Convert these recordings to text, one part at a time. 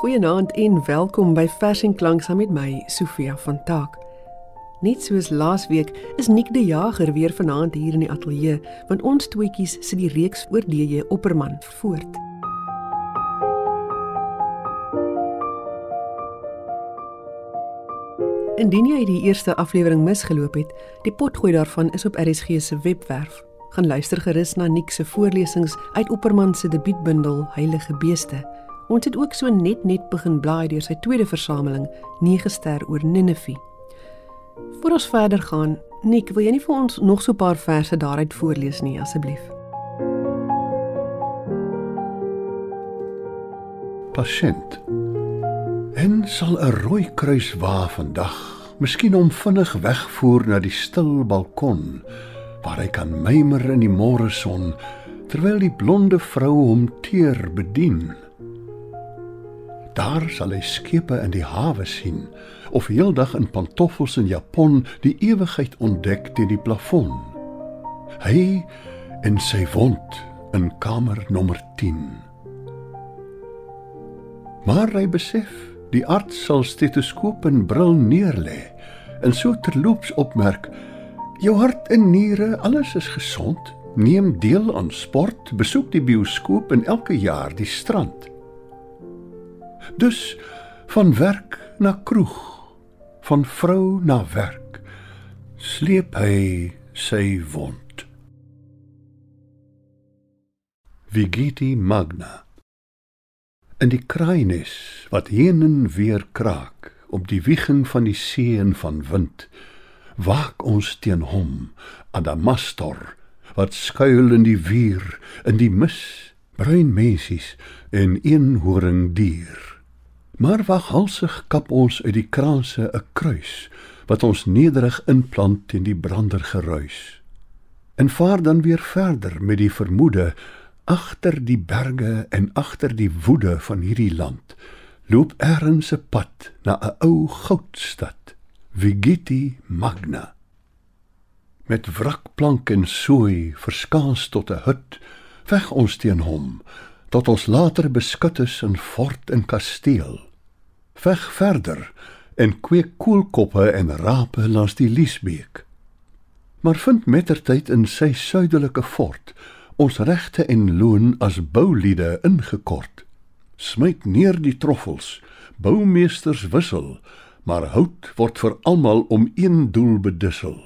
Goeienaand en welkom by Vers en Klank saam met my, Sofia van Taak. Net soos laasweek is Nik die Jager weer vanaand hier in die ateljee, want ons tweetjies sit die reeks oor DJ Opperman voort. Indien jy die eerste aflewering misgeloop het, die potgooi daarvan is op RSG se webwerf. Gaan luister gerus na Nik se voorlesings uit Opperman se debuutbundel Heilige Beeste. Ons het ook so net net begin blaai deur sy tweede versameling, 9 ster oor Ninive. Voor ons verder gaan, Nik, wil jy nie vir ons nog so 'n paar verse daaruit voorlees nie asseblief? Pasiënt. En sal 'n rooi kruis wa vandag, miskien om vinnig wegvoer na die stil balkon waar hy kan mymer in die môre son terwyl die blonde vrou hom teer bedien. Daar sal hy skepe in die hawe sien of heeldag in pantoffels en japon die ewigheid ontdek teen die plafon. Hy en sy wond in kamer nommer 10. Maar hy besef, die arts sal stetoskoop en bril neerlê en so terloops opmerk: "Jou hart en niere, alles is gesond. Neem deel aan sport, besoek die bioskoop en elke jaar die strand." Dus van werk na kroeg, van vrou na werk, sleep hy sy wond. Vigiti Magna In die kraainis wat heen en weer kraak op die wieging van die see en van wind, waak ons teen hom, Adamastor, wat skuil in die vuur, in die mis, bruin mensies en eenhoring dier. Maar waghalsig kap ons uit die kraanse 'n kruis wat ons nederig inplant teen die brander geruis. En vaar dan weer verder met die vermoede agter die berge en agter die woede van hierdie land loop ergens 'n pad na 'n ou goudstad, Vigiti Magna. Met wrakplank en sooi verskaans tot 'n hut, veg ons teen hom tot ons later beskut is in fort en kasteel veg verder en kweek koelkoppe en rape langs die Liesbeek. Maar vind mettertyd in sy suidelike fort ons regte en loon as bouliede ingekort. Smyt neer die troffels, boumeesters wissel, maar hout word vir almal om een doel bedussel.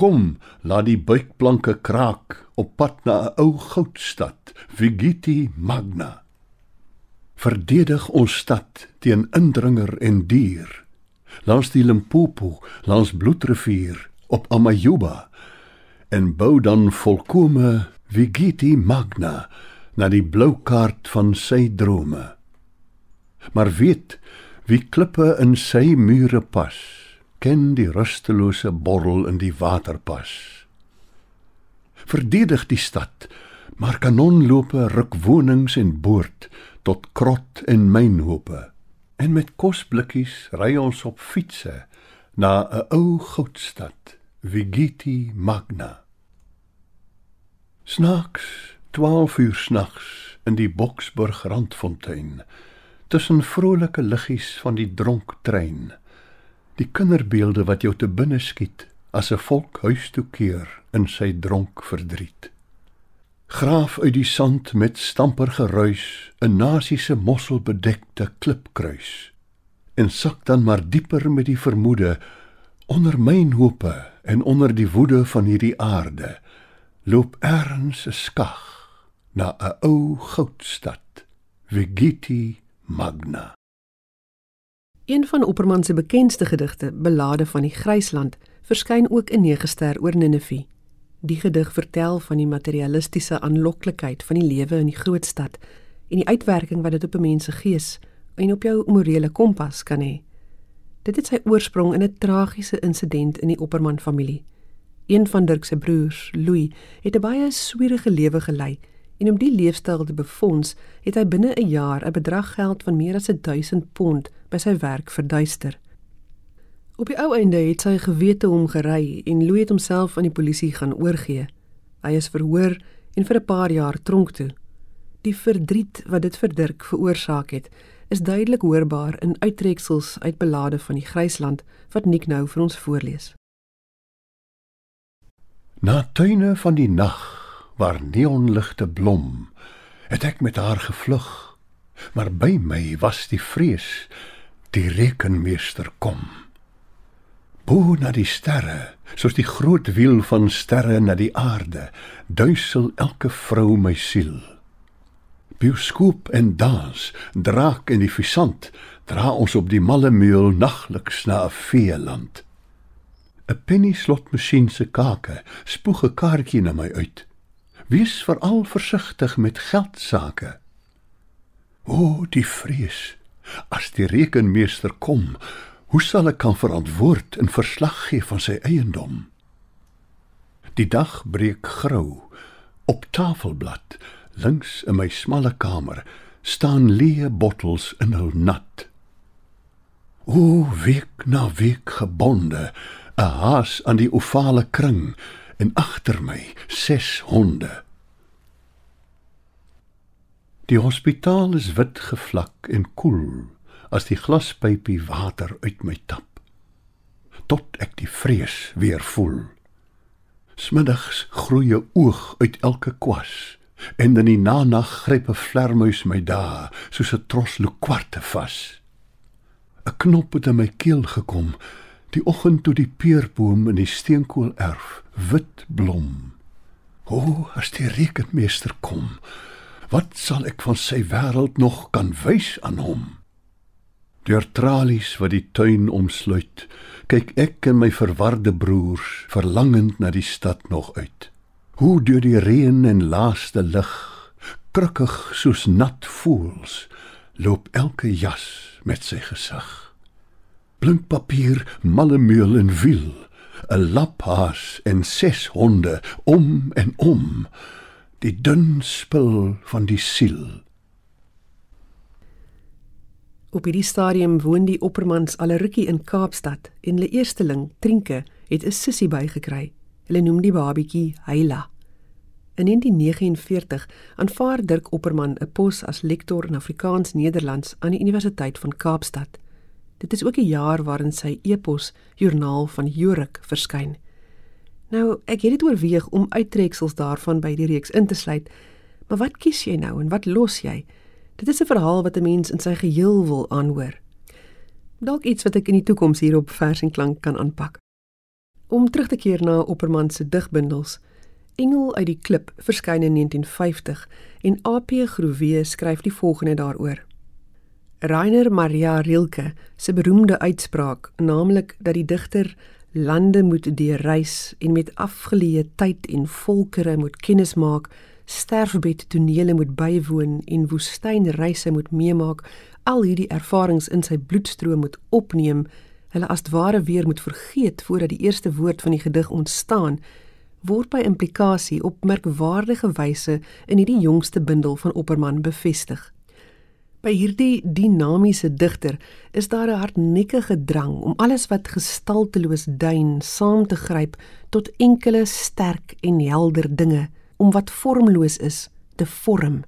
Kom, laat die buikplanke kraak op pad na 'n ou goudstad, Vigiti Magna verdedig ons stad teen indringer en dier. Langs die Limpopo langs bloedrivier op Amajuba. En bou dan volkome Vigiti Magna na die blou kaart van sy drome. Maar weet wie klippe in sy mure pas ken die rustelose borrel in die waterpas. Verdedig die stad maar kanonlope ruk wonings en boord tot krot en mynhope. En met kosblikkies ry ons op fietsse na 'n ou goudstad, Vigiti Magna. Snaaks, 12 uur snags in die Boksburg randfontein, tussen vrolike liggies van die dronk trein, die kinderbeelde wat jou te binne skiet as 'n volk huis toe keer in sy dronk verdriet graaf uit die sand met stamper geruis 'n nasie se mossel bedekte klipkruis. En sak dan maar dieper met die vermoede onder myn hope en onder die woede van hierdie aarde loop erns 'n skag na 'n ou goudstad Vigiti Magna. Een van Opperman se bekendste gedigte Belade van die Grysland verskyn ook in 9 ster oor Ninive Die gedig vertel van die materialistiese aanloklikheid van die lewe in die groot stad en die uitwerking wat dit op 'n mens se gees en op jou morele kompas kan hê. Dit het sy oorsprong in 'n tragiese insident in die Opperman familie. Een van Dirk se broers, Louis, het 'n baie swierige lewe gelei en om die leefstyl te befonds, het hy binne 'n jaar 'n bedrag geld van meer as 1000 pond by sy werk verduister. Op die ou einde het sy gewete hom gery en Louis het homself aan die polisie gaan oorgee. Hy is verhoor en vir 'n paar jaar tronk toe. Die verdriet wat dit vir Dirk veroorsaak het, is duidelik hoorbaar in uittreksels uit belade van die Grysland wat Nick nou vir ons voorlees. Na tuine van die nag waar neonligte blom, het ek met haar gevlug, maar by my was die vrees die rekenmeester kom. Bo na die sterre, soos die groot wiel van sterre na die aarde, duisel elke vrou my siel. Bioskoop en dans, draak en die visant, dra ons op die malle meul nagliks na 'n veeland. 'n penny slotmasjien se kake spoeg 'n kaartjie na my uit. Wees veral versigtig met geldsake. O, die vrees. As die rekenmeester kom, hoe sal ek kan verantwoord en verslag gee van sy eiendom? Die dag breek grou. Op tafelblad, links in my smalle kamer, staan leë bottels in hul nat. O, week na week gebonde, 'n haas aan die ovale kring en agter my ses honde. Die hospitaal is wit gevlak en koel as die glaspypie water uit my tap. Tot ek die vrees weer voel. Smiddags groei 'n oog uit elke kwas en in die nanag gryp 'n vlermuis my daar soos 'n tros lokwarte vas. 'n Knop het in my keel gekom Die oggend toe die peerboom in die steenkool erf wit blom. O, as die rekenmeester kom, wat sal ek van sy wêreld nog kan wys aan hom? Deur tralies wat die tuin omsluit, kyk ek en my verwarde broers verlangend na die stad nog uit. Hoe deur die reën en laaste lig, krukkig soos nat voels, loop elke jas met sy gesig blinkpapier, mallemeul en wiel, 'n laphaas en ses honde om en om, die dun spul van die siel. Op hierdie stadium woon die oppermans al 'n rukkie in Kaapstad en hulle eersteling, Trinke, het 'n sussie bygekry. Hulle noem die babietjie Heila. In 1949 aanvaar Dirk Opperman 'n pos as lektor in Afrikaans-Nederlands aan die Universiteit van Kaapstad. Dit is ook 'n jaar waarin sy epos Joernaal van Jorik verskyn. Nou, ek het dit oorweeg om uittreksels daarvan by die reeks in te sluit, maar wat kies jy nou en wat los jy? Dit is 'n verhaal wat 'n mens in sy geheel wil aanhoor. Dalk iets wat ek in die toekoms hier op vers en klank kan aanpak. Om terug te keer na Opperman se digbundels. Engel uit die klip verskyn in 1950 en AP Groewe skryf die volgende daaroor. Rainer Maria Rilke se beroemde uitspraak, naamlik dat die digter lande moet deurreis en met afgeleë tyd en volkere moet kennis maak, sterfbed tonele moet bywoon en woestynreise moet meemaak, al hierdie ervarings in sy bloedstroom moet opneem, hulle as ware weer moet vergeet voordat die eerste woord van die gedig ontstaan, word by implikasie op merkwaardige wyse in hierdie jongste bundel van Opperman bevestig. By hierdie dinamiese digter is daar 'n hardnekkige drang om alles wat gestalteloos duin saam te gryp tot enkele sterk en helder dinge, om wat vormloos is te vorm.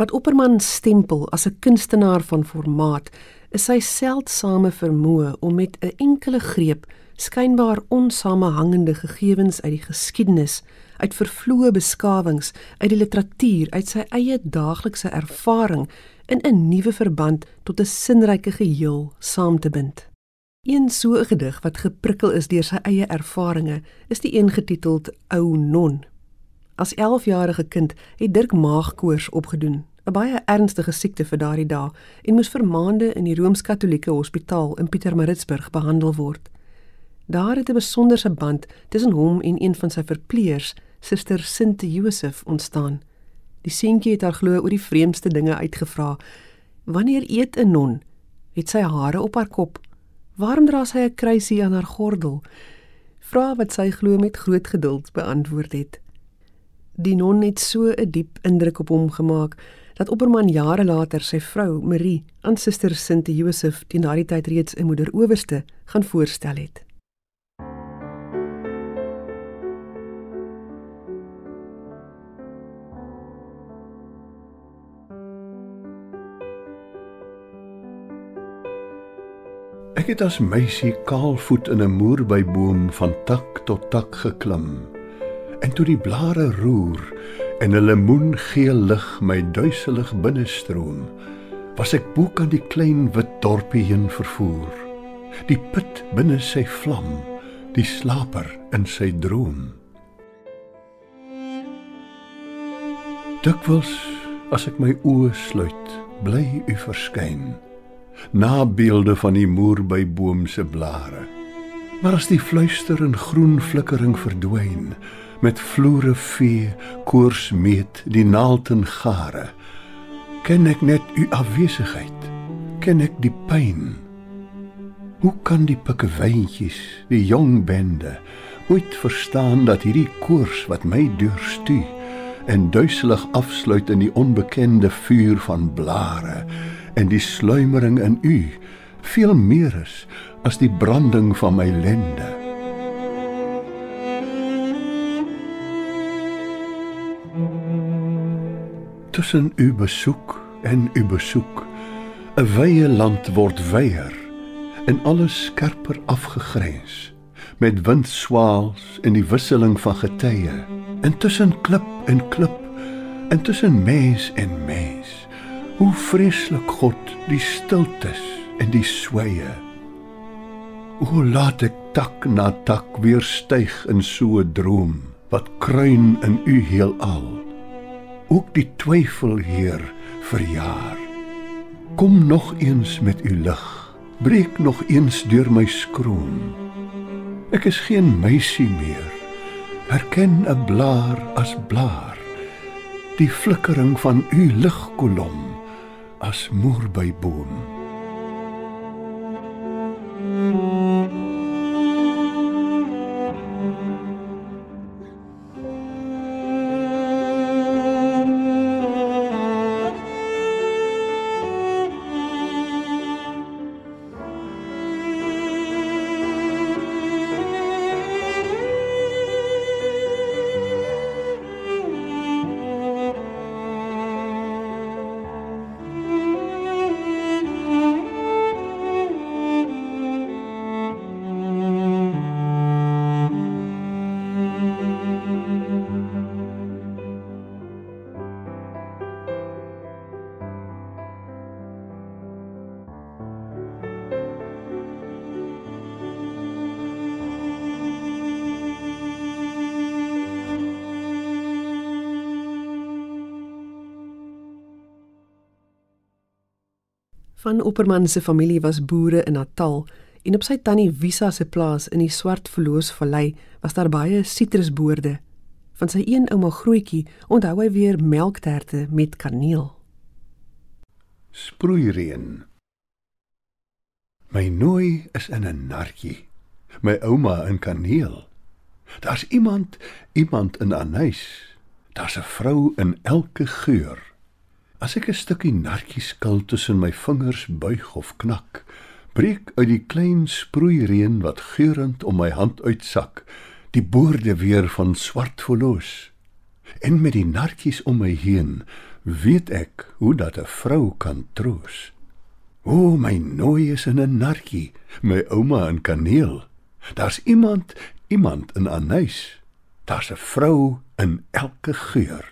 Wat Opperman stempel as 'n kunstenaar van formaat, is sy seldsame vermoë om met 'n enkele greep skynbaar onsamehangende gegevens uit die geskiedenis, uit vervloë beskawings, uit die literatuur, uit sy eie daaglikse ervaring in 'n nuwe verband tot 'n sinryke geheel saam te bind. Een so 'n gedig wat geprikkel is deur sy eie ervarings, is die een getiteld Ou Non. As 11-jarige kind het Dirk maagkoors opgedoen, 'n baie ernstige siekte vir daardie dae en moes vir maande in die Rooms-Katolieke Hospitaal in Pietermaritzburg behandel word. Daar het 'n besonderse band tussen hom en een van sy verpleegers, Suster Sinte Josef, ontstaan. Die seentjie het haar glo oor die vreemdste dinge uitgevra. Wanneer eet 'n non? Het sy hare op haar kop? Waarom dra sy 'n kruisie aan haar gordel? Vra wat sy glo met groot geduld beantwoord het. Die non het so 'n diep indruk op hom gemaak dat Opperman jare later sy vrou Marie aan suster Sinte Josef teen daardie tyd reeds 'n moeder owerste gaan voorstel het. Ek het as meisie kaalvoet in 'n moerbeiboom van tak tot tak geklim. En toe die blare roer en 'n lemoengeel lig my duiselig binnestroom, was ek bo kan die klein wit dorpie heen vervoer. Die put binne sy vlam, die slaper in sy droom. Dikwels as ek my oë sluit, bly u verskyn na beelde van die moer by boom se blare. Maar as die fluister in groen flikkering verdwyn, met vloere vee, koors meet die naald en gare, ken ek net u afwesigheid, ken ek die pyn. Hoe kan die pikkewyntjies, die jong bende, ooit verstaan dat hierdie koors wat my deurstuur en duiselig afsluit in die onbekende vuur van blare en die sluimering in u veel meer is as die branding van my lende. Tussen u besoek en u besoek 'n wye land word weier en alles skerper afgegrens met windswaals en die wisseling van getye en tussen klip en klip en tussen mens en mens Hoe vreeslik God die stiltes en die sweye. Hoe laat ek tak na tak weer styg in so 'n droom wat kruin in u heelal. Ook die twyfel Heer verjaar. Kom nog eens met u lig. Breek nog eens deur my skroom. Ek is geen meisie meer. Herken 'n blaar as blaar. Die flikkering van u ligkolom as moer by boom. Van Opperman se familie was boere in Natal en op sy tannie Wisa se plaas in die Swart Verloos Vallei was daar baie sitrusboorde. Van sy een ouma grootjie onthou hy weer melkterte met kaneel. Sproeireën. My nooi is in 'n nartjie. My ouma in kaneel. Daar's iemand, iemand in anys. Daar's 'n vrou in elke geur. As ek 'n stukkie nartjie skil tussen my vingers buig of knak, breek uit die klein sproeireën wat geurend om my hand uitsak, die boorde weer van swart verloos. En met die nartjies om my heen, weet ek hoe dat 'n vrou kan troos. O my nooi is in 'n nartjie, my ouma in kaneel. Daar's iemand, iemand in anys. Daar's 'n vrou in elke geur.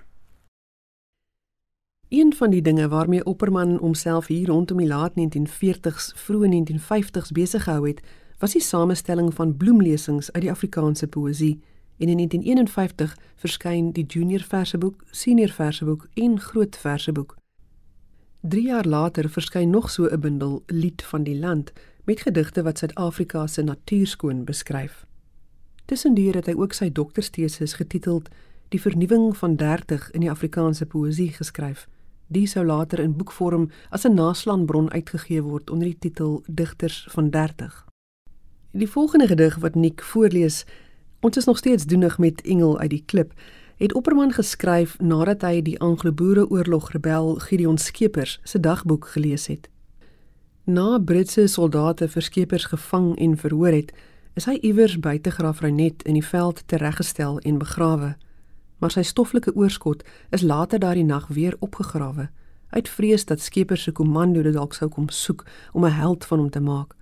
Een van die dinge waarmee Opperman homself hier rondom die laat 1940s, vroeë 1950s besig gehou het, was die samestelling van bloemlesings uit die Afrikaanse poësie. En in 1951 verskyn die junior verseboek, senior verseboek en groot verseboek. 3 jaar later verskyn nog so 'n bundel, Lied van die land, met gedigte wat Suid-Afrika se natuurskoon beskryf. Tussendeur het hy ook sy doktersteses getiteld Die vernuwing van 30 in die Afrikaanse poësie geskryf. Die sou later in boekvorm as 'n naslaanbron uitgegee word onder die titel Digters van 30. Die volgende gedig wat Nick voorlees, ons is nog steeds doenig met Engel uit die klip, het Opperman geskryf nadat hy die Anglo-Boereoorlog rebel Gideon Skeepers se dagboek gelees het. Na Britse soldate vir Skeepers gevang en verhoor het, is hy iewers buite Graafrenet in die veld tereggestel en begrawe maar sy stoffelike oorskot is later daardie nag weer opgegrawe uit vrees dat skepers se komando dit dalk sou kom soek om 'n held van hom te maak.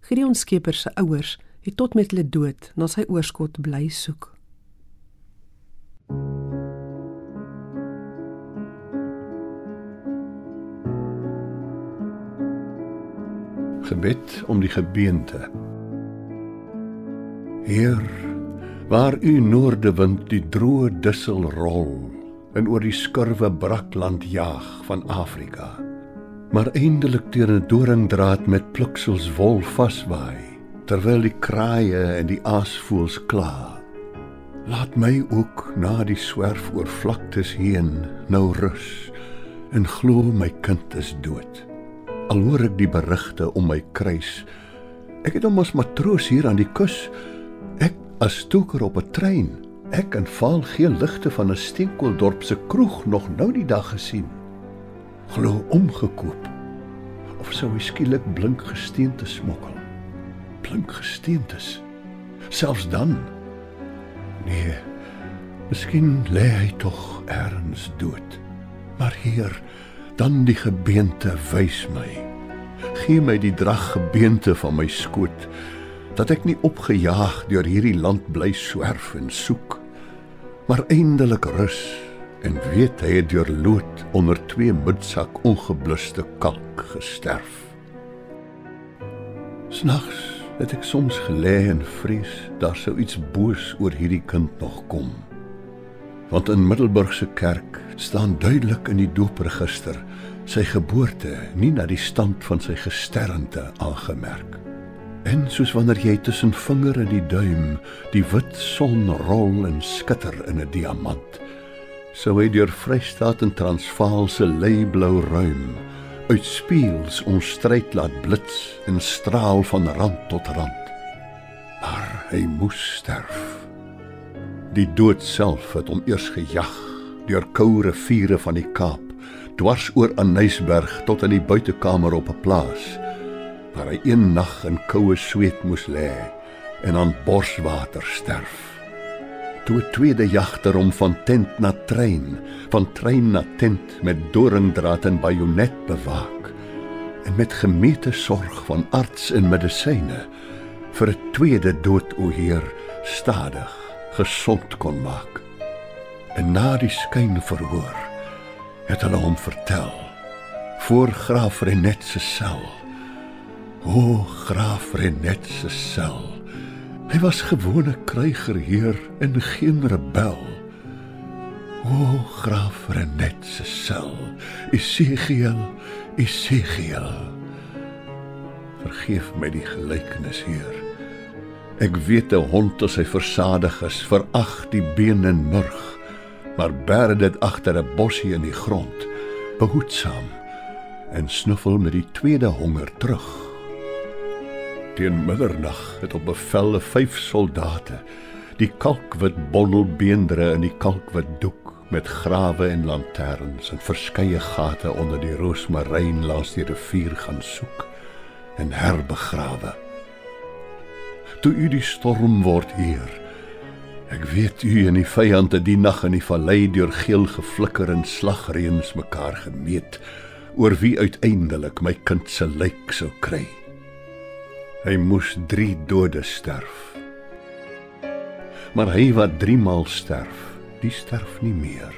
Gideon Skeper se ouers het tot met hulle dood na sy oorskot bly soek. Gebed om die gebeente. Heer, waar u noordewind die droë dussel rol en oor die skurwe brakland jaag van Afrika, maar eindelik teen 'n doringdraad met pluksels wol vaswaai, terwyl die kraaie en die aasvoëls kla. Laat my ook na die swerf oor vlaktes heen nou rus en glo my kind is dood. Al hoor ek die berigte om my kruis. Ek het hom as matroos hier aan die kus. As stoker op 'n trein. Ek en val geel ligte van 'n steenkooldorp se kroeg nog nou die dag gesien. Glo omgekoop. Of sou hy skielik blink gesteente smokkel? Blink gesteentes. Selfs dan. Nee. Miskien lê hy tog erns dood. Maar hier dan die gebeente wys my. Gee my die drag gebeente van my skoot dat ek nie opgejaag deur hierdie land bly swerf en soek, maar eindelik rus en weet hy het deur lood onder twee mudsak ongebluste kalk gesterf. Snags het ek soms gelê en vrees daar sou iets boos oor hierdie kind nog kom. Want in Middelburg se kerk staan duidelik in die doopregister sy geboorte nie na die stand van sy gesternte aangemerk. En soos wanneer jy tussen vinger en die duim die wit son rol en skitter in 'n diamant, sou hy deur Vrystaat en Transvaal se leiblou ruim uitspieels ons stryd laat blits en straal van rand tot rand. Maar hy moes sterf. Die dood self het hom eers gejag deur koue riviere van die Kaap dwars oor Anysberg tot in die buitekamer op 'n plaas waar hy een nag in koue sweet moes lê en aan borswater sterf. Toe 'n tweede jagter hom van tent na trein, van trein na tent met doringdraad en bajonet bewaak en met gemeete sorg van arts en medisyne vir 'n tweede dood o heer stadig gesond kon maak. En na die skyn verhoor het hulle hom vertel voor graaf Renet se sel. O graaf Renet se sel. Hy was gewone kruigerheer en geen rebel. O graaf Renet se sel. Isigiel, Isigiel. Vergeef my die gelykenis hier. Ek weet 'n hond as hy versadig is, verag die been en murg maar bær dit agter 'n bossie in die grond, behoedsaam en snuffel met die tweede honger terug. Teen middernag het op bevelle vyf soldate die kalkwit bondelbeendere in die kalkwit doek met grawe en lanterns en verskeie gate onder die roosmaryn langs die rivier gaan soek en herbegrawe. Toe u die storm word hier, Ek weet u en die vyand het die nag in die vallei deur geel geflikker en slagreëns mekaar gemeet oor wie uiteindelik my kind se lijk sou kry. Hy moes 3 dode sterf. Maar hy wat 3 maal sterf, die sterf nie meer.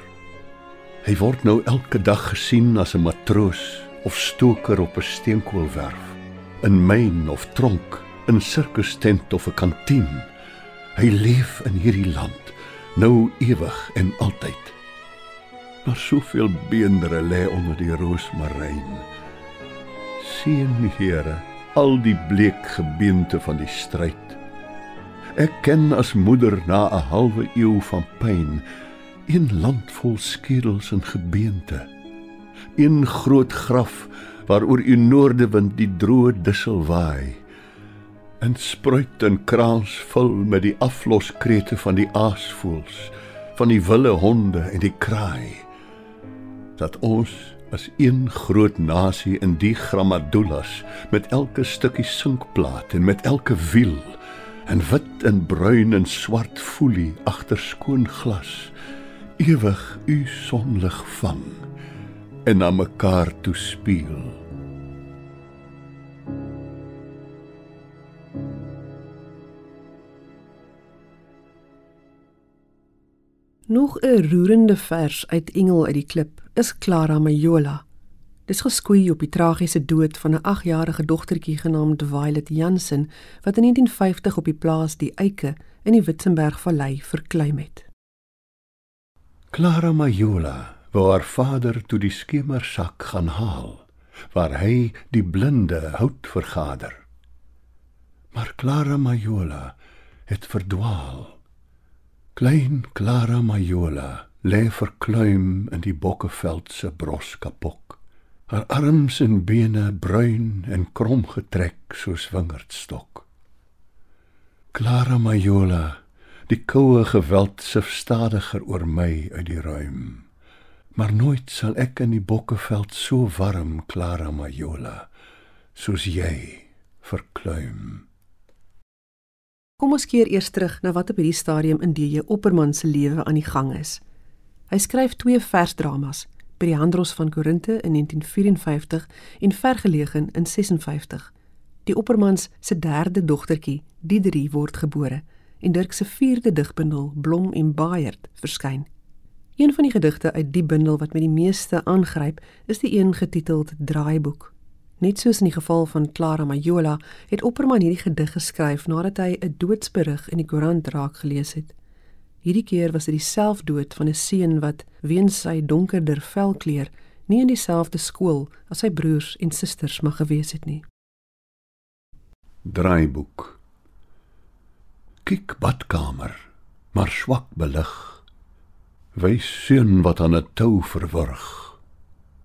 Hy word nou elke dag gesien as 'n matroos of stoker op 'n steenkoolwerf, in myn of tronk, in sirkustent of 'n kantien Hy leef in hierdie land nou ewig en altyd. Maar soveel beendere lê onder die roosmaryn. Sien Here al die bleek gebeente van die stryd. Ek ken as moeder na 'n halwe eeu van pyn een land vol skedels en gebeente. Een groot graf waaroor u noordewind die droë dussel waai en spruit en kraans vul met die afloskrete van die aasvoëls, van die wilde honde en die kraai. Dat ons as een groot nasie in die grammadulas met elke stukkie sinkplaat en met elke wiel en wit en bruin en swart foelie agter skoon glas ewig u sonlig vang en na mekaar toe speel. Nog 'n roerende vers uit Engel uit die klip is Clara Majola. Dis geskoei op die tragiese dood van 'n 8-jarige dogtertjie genaamd Violet Jansen wat in 1950 op die plaas Die Eike in die Witzenberg-vallei verkleim het. Clara Majola wou haar vader toe die skemersak gaan haal waar hy die blinde hout vergader. Maar Clara Majola het verdwaal. Klein Clara Majola lê verkleum in die bokkeveld se broskapok. Haar arms en bene bruin en krom getrek soos wingerdstok. Clara Majola, die koue geweld sif stadiger oor my uit die ruim. Maar nooit sal ek in die bokkeveld so warm Clara Majola soos jy verkleum. Kom ons keer eers terug na wat op hierdie stadium in DJ Opperman se lewe aan die gang is. Hy skryf twee versdramas, by die Handros van Korinte in 1954 en Vergelegen in 56. Die Oppermans se derde dogtertjie, Diderie, word gebore en Dirk se vierde digbundel, Blom en Baaierd, verskyn. Een van die gedigte uit die bundel wat met die meeste aangryp, is die een getiteld Draaiboek. Net soos in die geval van Clara Majola, het Opperman hierdie gedig geskryf nadat hy 'n doodsberig in die koerant raak gelees het. Hierdie keer was dit die selfdood van 'n seun wat weens sy donkerder velkleur nie in dieselfde skool as sy broers en susters mag gewees het nie. Draaiboek. Kyk badkamer, maar swak belig. Wys seun wat aan 'n tou verwrig.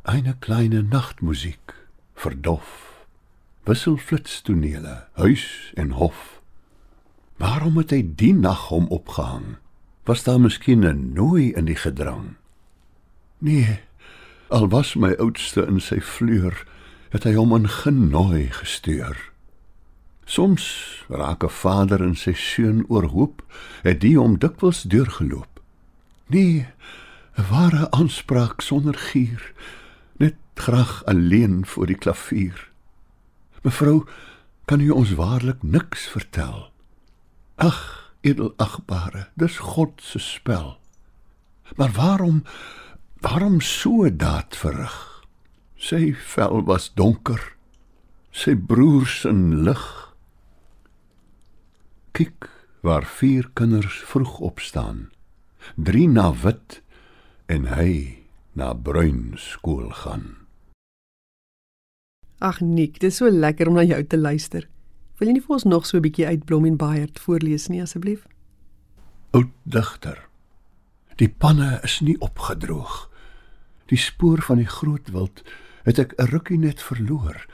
Eine kleine nagtmusiek verdof. Wisselflitstonele, huis en hof. Waarom het hy die nag hom opgehang? Was daar miskien 'n nooi in die gedrang? Nee, al was my oudste in sy vleur, het hy hom in genooi gestuur. Soms raak 'n vader en sy seun oorhoop, het die hom dikwels deurgeloop. Nee, 'n ware aanspraak sonder gier, net graag alleen voor die klavier. Mevrou, kan u ons waarlik niks vertel? Ag, edelagbare, dis God se spel. Maar waarom waarom so daad verrig? Sy vel was donker, sy broers in lig. Kyk, waar vier kinders vroeg opstaan. Drie na wit en hy na bruin skool gaan. Ag Nik, dis so lekker om na jou te luister. Wil jy nie vir ons nog so 'n bietjie uit Blom en Baaierd voorlees nie asseblief? Oud digter. Die panne is nie opgedroog. Die spoor van die groot wild het ek 'n rukkie net verloor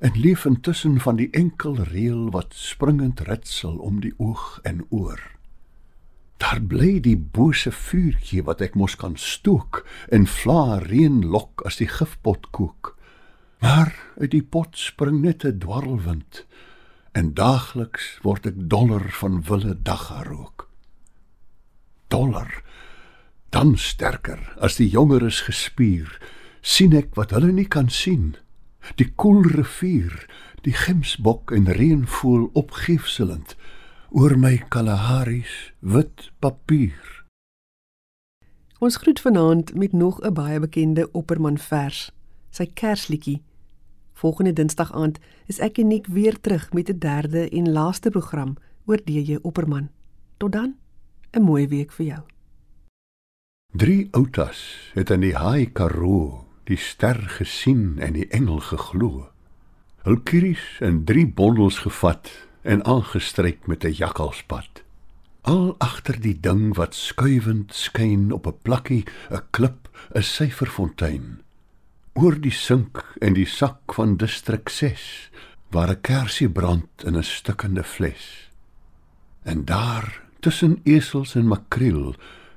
en leef intussen van die enkel reël wat springend ritsel om die oog en oor. Daar bly die bose vuurtjie wat ek mos kan stook en vla reën lok as die gifpot kook. Maar uit die pot spring net 'n dwarrelwind en daagliks word ek doller van wille daggarook. Doller dan sterker as die jonger is gespier, sien ek wat hulle nie kan sien. Die koel rivier, die gemsbok en reënvoël opgiefselend oor my Kalaharis wit papier. Ons groet vanaand met nog 'n baie bekende opperman vers, sy Kersliedjie Volgende Dinsdag aand is ek uniek weer terug met 'n derde en laaste program oor DJ Opperman. Tot dan, 'n mooi week vir jou. Drie outas het in die Haai Karoo die ster gesien en die engel geglo. Hul kieries in drie bondels gevat en aangestryk met 'n jakkalspad. Al agter die ding wat skuivend skyn op 'n plakkie, 'n klip, 'n syferfontein oor die sink en die sak van distrik 6 waar 'n kersie brand in 'n stikkende fles. En daar tussen esels en makreel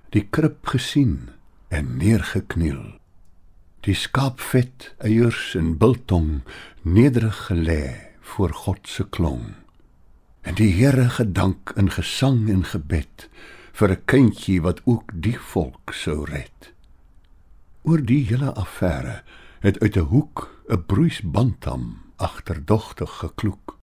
die krib gesien en neergekniel. Die skaapvet, eiers en biltong nederig gelê voor God se klong. En die Here gedank in gesang en gebed vir 'n kindjie wat ook die volk sou red. Oor die hele affære het uit 'n hoek 'n broeisbantam agterdogtig gekloek.